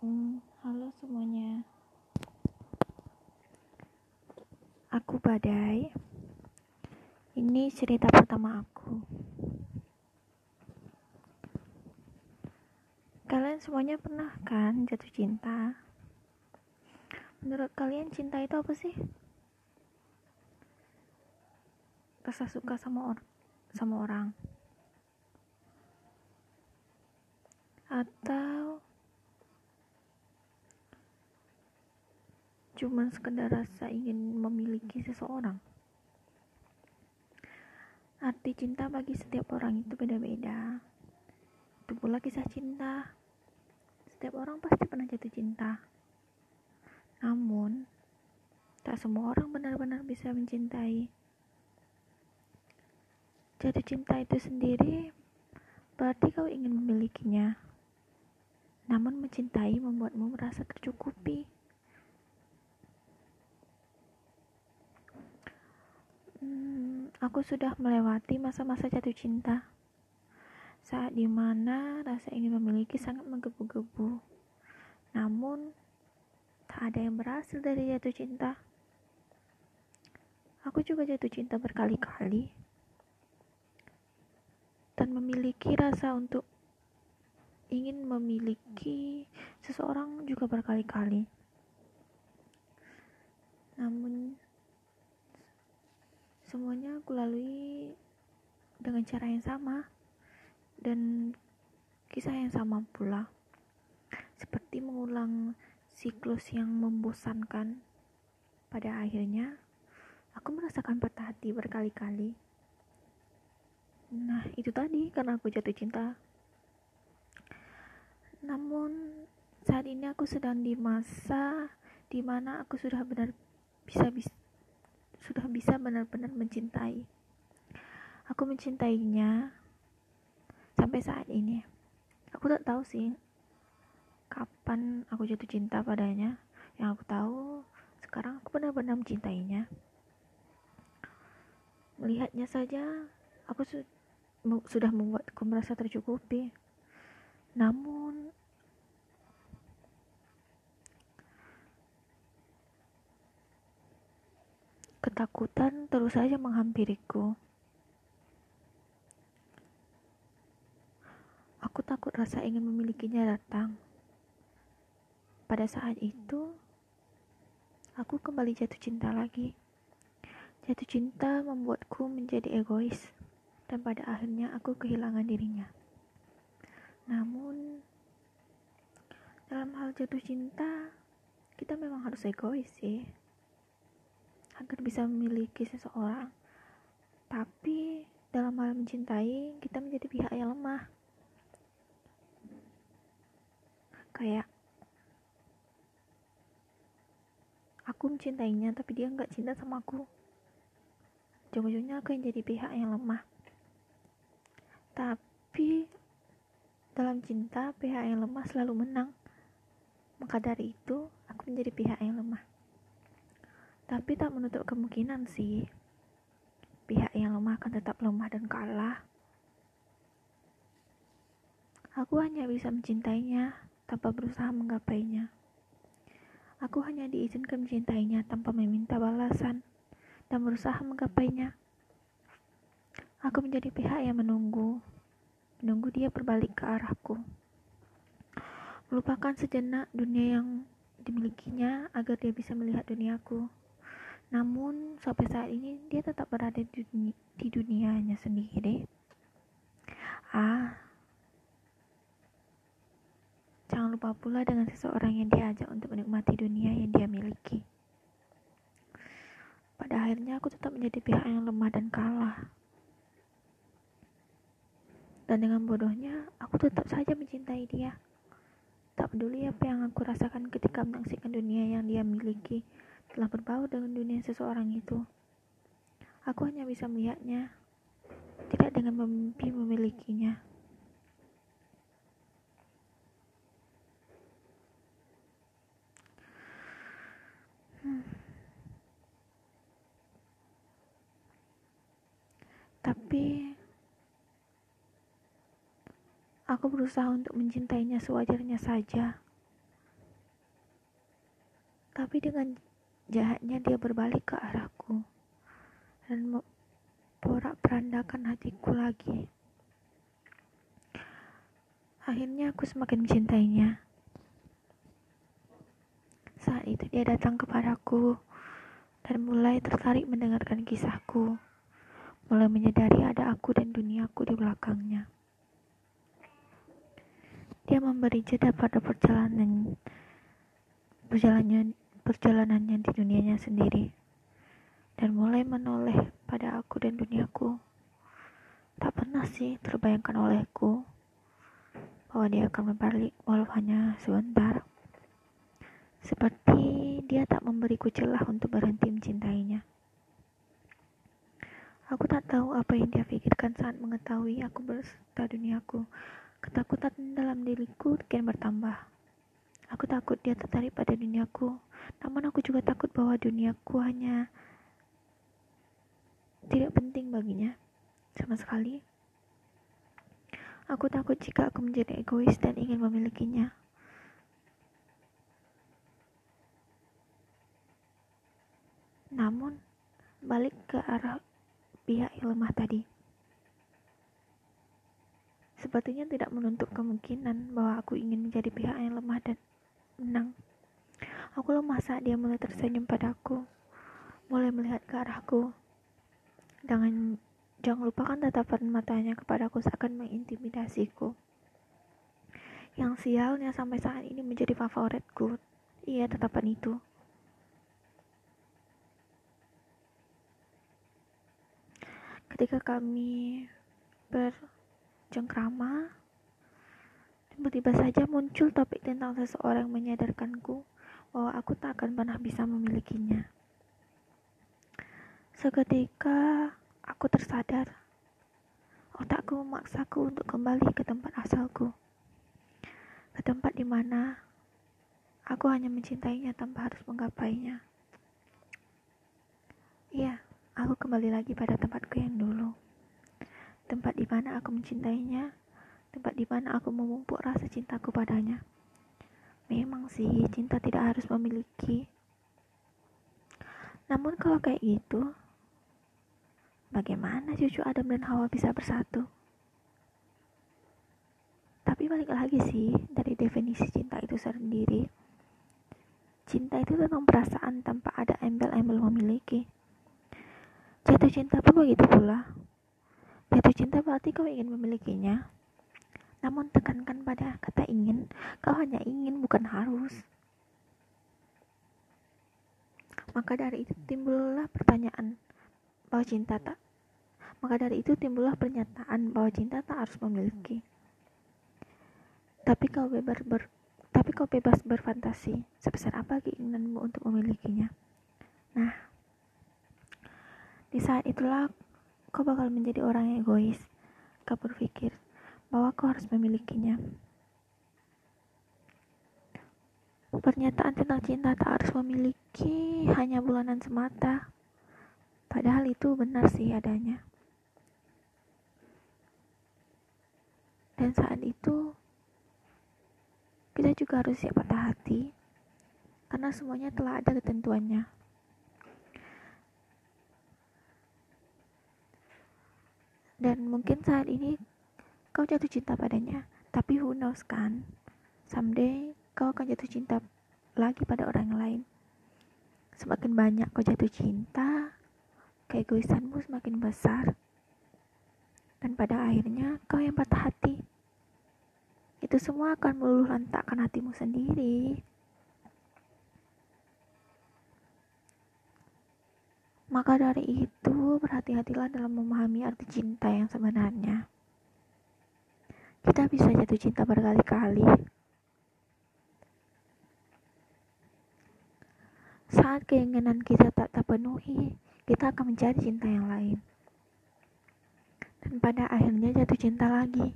Hmm, halo semuanya. Aku Badai. Ini cerita pertama aku. Kalian semuanya pernah kan jatuh cinta? Menurut kalian cinta itu apa sih? Rasa suka sama orang sama orang. Atau cuma sekedar rasa ingin memiliki seseorang. Arti cinta bagi setiap orang itu beda-beda. Itu pula kisah cinta. Setiap orang pasti pernah jatuh cinta. Namun, tak semua orang benar-benar bisa mencintai. Jatuh cinta itu sendiri berarti kau ingin memilikinya. Namun mencintai membuatmu merasa tercukupi. Hmm, aku sudah melewati masa-masa jatuh cinta. Saat di mana rasa ingin memiliki sangat menggebu-gebu. Namun, tak ada yang berhasil dari jatuh cinta. Aku juga jatuh cinta berkali-kali. Dan memiliki rasa untuk ingin memiliki seseorang juga berkali-kali. Namun, Semuanya aku lalui dengan cara yang sama dan kisah yang sama pula. Seperti mengulang siklus yang membosankan. Pada akhirnya, aku merasakan patah hati berkali-kali. Nah, itu tadi karena aku jatuh cinta. Namun, saat ini aku sedang di masa di mana aku sudah benar bisa bisa sudah bisa benar-benar mencintai. Aku mencintainya sampai saat ini. Aku tak tahu sih kapan aku jatuh cinta padanya. Yang aku tahu sekarang aku benar-benar mencintainya. Melihatnya saja aku su sudah membuatku merasa tercukupi. Namun Ketakutan terus saja menghampiriku. Aku takut rasa ingin memilikinya datang. Pada saat itu, aku kembali jatuh cinta lagi. Jatuh cinta membuatku menjadi egois, dan pada akhirnya aku kehilangan dirinya. Namun, dalam hal jatuh cinta, kita memang harus egois sih agar bisa memiliki seseorang. Tapi dalam hal mencintai kita menjadi pihak yang lemah. Kayak aku mencintainya tapi dia nggak cinta sama aku. Ujung-ujungnya aku yang jadi pihak yang lemah. Tapi dalam cinta pihak yang lemah selalu menang. Maka dari itu aku menjadi pihak yang lemah tapi tak menutup kemungkinan sih, pihak yang lemah akan tetap lemah dan kalah. Aku hanya bisa mencintainya tanpa berusaha menggapainya. Aku hanya diizinkan mencintainya tanpa meminta balasan dan berusaha menggapainya. Aku menjadi pihak yang menunggu, menunggu dia berbalik ke arahku. Melupakan sejenak dunia yang dimilikinya agar dia bisa melihat duniaku. Namun sampai saat ini dia tetap berada di, dunia, di dunianya sendiri. Ah, jangan lupa pula dengan seseorang yang diajak untuk menikmati dunia yang dia miliki. Pada akhirnya aku tetap menjadi pihak yang lemah dan kalah. Dan dengan bodohnya, aku tetap saja mencintai dia. Tak peduli apa yang aku rasakan ketika menyaksikan dunia yang dia miliki telah berbau dengan dunia seseorang itu. Aku hanya bisa melihatnya, tidak dengan memimpi memilikinya. Hmm. Tapi aku berusaha untuk mencintainya sewajarnya saja Tapi dengan jahatnya dia berbalik ke arahku dan porak-perandakan hatiku lagi. Akhirnya aku semakin mencintainya. Saat itu dia datang kepadaku dan mulai tertarik mendengarkan kisahku. Mulai menyadari ada aku dan duniaku di belakangnya. Dia memberi jeda pada perjalanan perjalanannya, perjalanannya di dunianya sendiri dan mulai menoleh pada aku dan duniaku. Tak pernah sih terbayangkan olehku bahwa dia akan berbalik walau hanya sebentar. Seperti dia tak memberiku celah untuk berhenti mencintainya. Aku tak tahu apa yang dia pikirkan saat mengetahui aku berserta duniaku. Ketakutan dalam diriku kian bertambah. Aku takut dia tertarik pada duniaku, namun aku juga takut bahwa duniaku hanya tidak penting baginya sama sekali. Aku takut jika aku menjadi egois dan ingin memilikinya. Namun, balik ke arah pihak yang lemah tadi. Sepertinya tidak menuntut kemungkinan bahwa aku ingin menjadi pihak yang lemah dan menang. Aku lemah saat dia mulai tersenyum padaku, mulai melihat ke arahku. Jangan, jangan lupakan tatapan matanya kepadaku seakan mengintimidasiku. Yang sialnya sampai saat ini menjadi favoritku. Iya, tatapan itu. ketika kami berjengkrama tiba-tiba saja muncul topik tentang seseorang menyadarkanku bahwa aku tak akan pernah bisa memilikinya. Seketika aku tersadar, otakku memaksaku untuk kembali ke tempat asalku, ke tempat di mana aku hanya mencintainya tanpa harus menggapainya. Iya, Aku kembali lagi pada tempatku yang dulu. Tempat di mana aku mencintainya, tempat di mana aku memupuk rasa cintaku padanya. Memang sih, cinta tidak harus memiliki. Namun kalau kayak gitu, bagaimana cucu Adam dan Hawa bisa bersatu? Tapi balik lagi sih, dari definisi cinta itu sendiri. Cinta itu tentang perasaan tanpa ada embel-embel memiliki. Jatuh cinta pun begitu pula. Jatuh cinta berarti kau ingin memilikinya. Namun tekankan pada kata ingin, kau hanya ingin bukan harus. Maka dari itu timbullah pertanyaan bahwa cinta tak maka dari itu timbullah pernyataan bahwa cinta tak harus memiliki. Tapi kau bebas ber, tapi kau bebas berfantasi sebesar apa keinginanmu untuk memilikinya. Nah, di saat itulah kau bakal menjadi orang egois. Kau berpikir bahwa kau harus memilikinya. Pernyataan tentang cinta tak harus memiliki hanya bulanan semata. Padahal itu benar sih adanya. Dan saat itu kita juga harus siap patah hati karena semuanya telah ada ketentuannya. Dan mungkin saat ini kau jatuh cinta padanya, tapi who knows kan? Someday kau akan jatuh cinta lagi pada orang lain. Semakin banyak kau jatuh cinta, keegoisanmu semakin besar. Dan pada akhirnya kau yang patah hati. Itu semua akan meluluh lantakkan hatimu sendiri. Maka dari itu, berhati-hatilah dalam memahami arti cinta yang sebenarnya. Kita bisa jatuh cinta berkali-kali. Saat keinginan kita tak terpenuhi, kita akan mencari cinta yang lain. Dan pada akhirnya jatuh cinta lagi.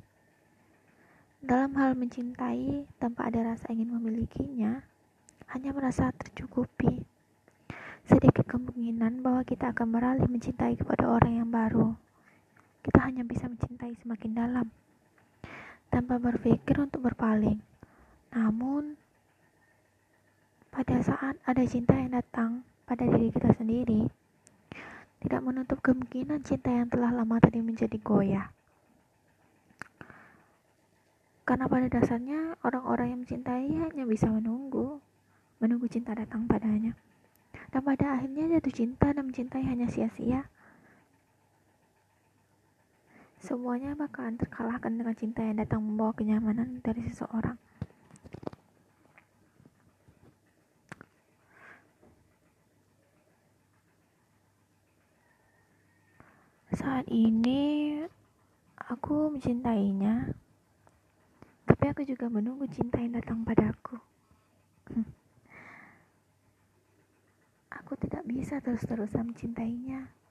Dalam hal mencintai tanpa ada rasa ingin memilikinya, hanya merasa tercukupi sedikit kemungkinan bahwa kita akan beralih mencintai kepada orang yang baru. Kita hanya bisa mencintai semakin dalam, tanpa berpikir untuk berpaling. Namun, pada saat ada cinta yang datang pada diri kita sendiri, tidak menutup kemungkinan cinta yang telah lama tadi menjadi goyah. Karena pada dasarnya orang-orang yang mencintai hanya bisa menunggu, menunggu cinta datang padanya. Dan pada akhirnya jatuh cinta dan mencintai hanya sia-sia. Semuanya bakalan terkalahkan dengan cinta yang datang membawa kenyamanan dari seseorang. Saat ini aku mencintainya, tapi aku juga menunggu cinta yang datang padaku. Aku tidak bisa terus-terusan mencintainya.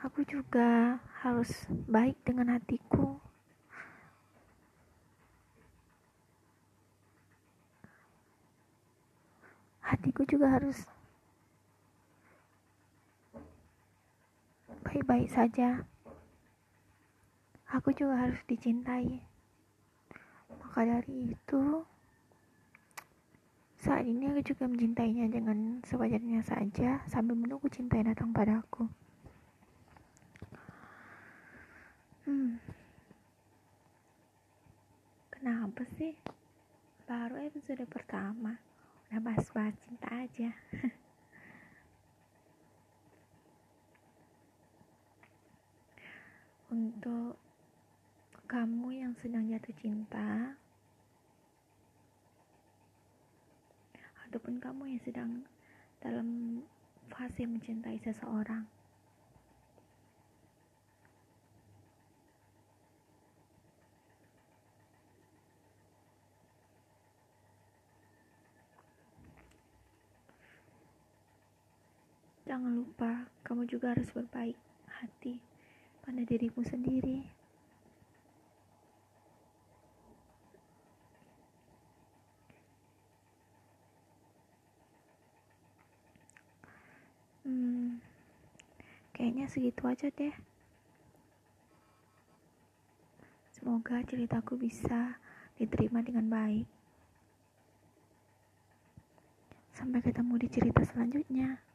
Aku juga harus baik dengan hatiku. Hatiku juga harus baik-baik saja. Aku juga harus dicintai. Maka dari itu, saat ini aku juga mencintainya dengan sewajarnya saja sambil menunggu cinta datang padaku. Hmm. Kenapa sih? Baru episode pertama udah bahas-bahas cinta aja. untuk kamu yang sedang jatuh cinta ataupun kamu yang sedang dalam fase mencintai seseorang Jangan lupa, kamu juga harus berbaik hati pada dirimu sendiri. Hmm, kayaknya segitu aja deh. Semoga ceritaku bisa diterima dengan baik. Sampai ketemu di cerita selanjutnya.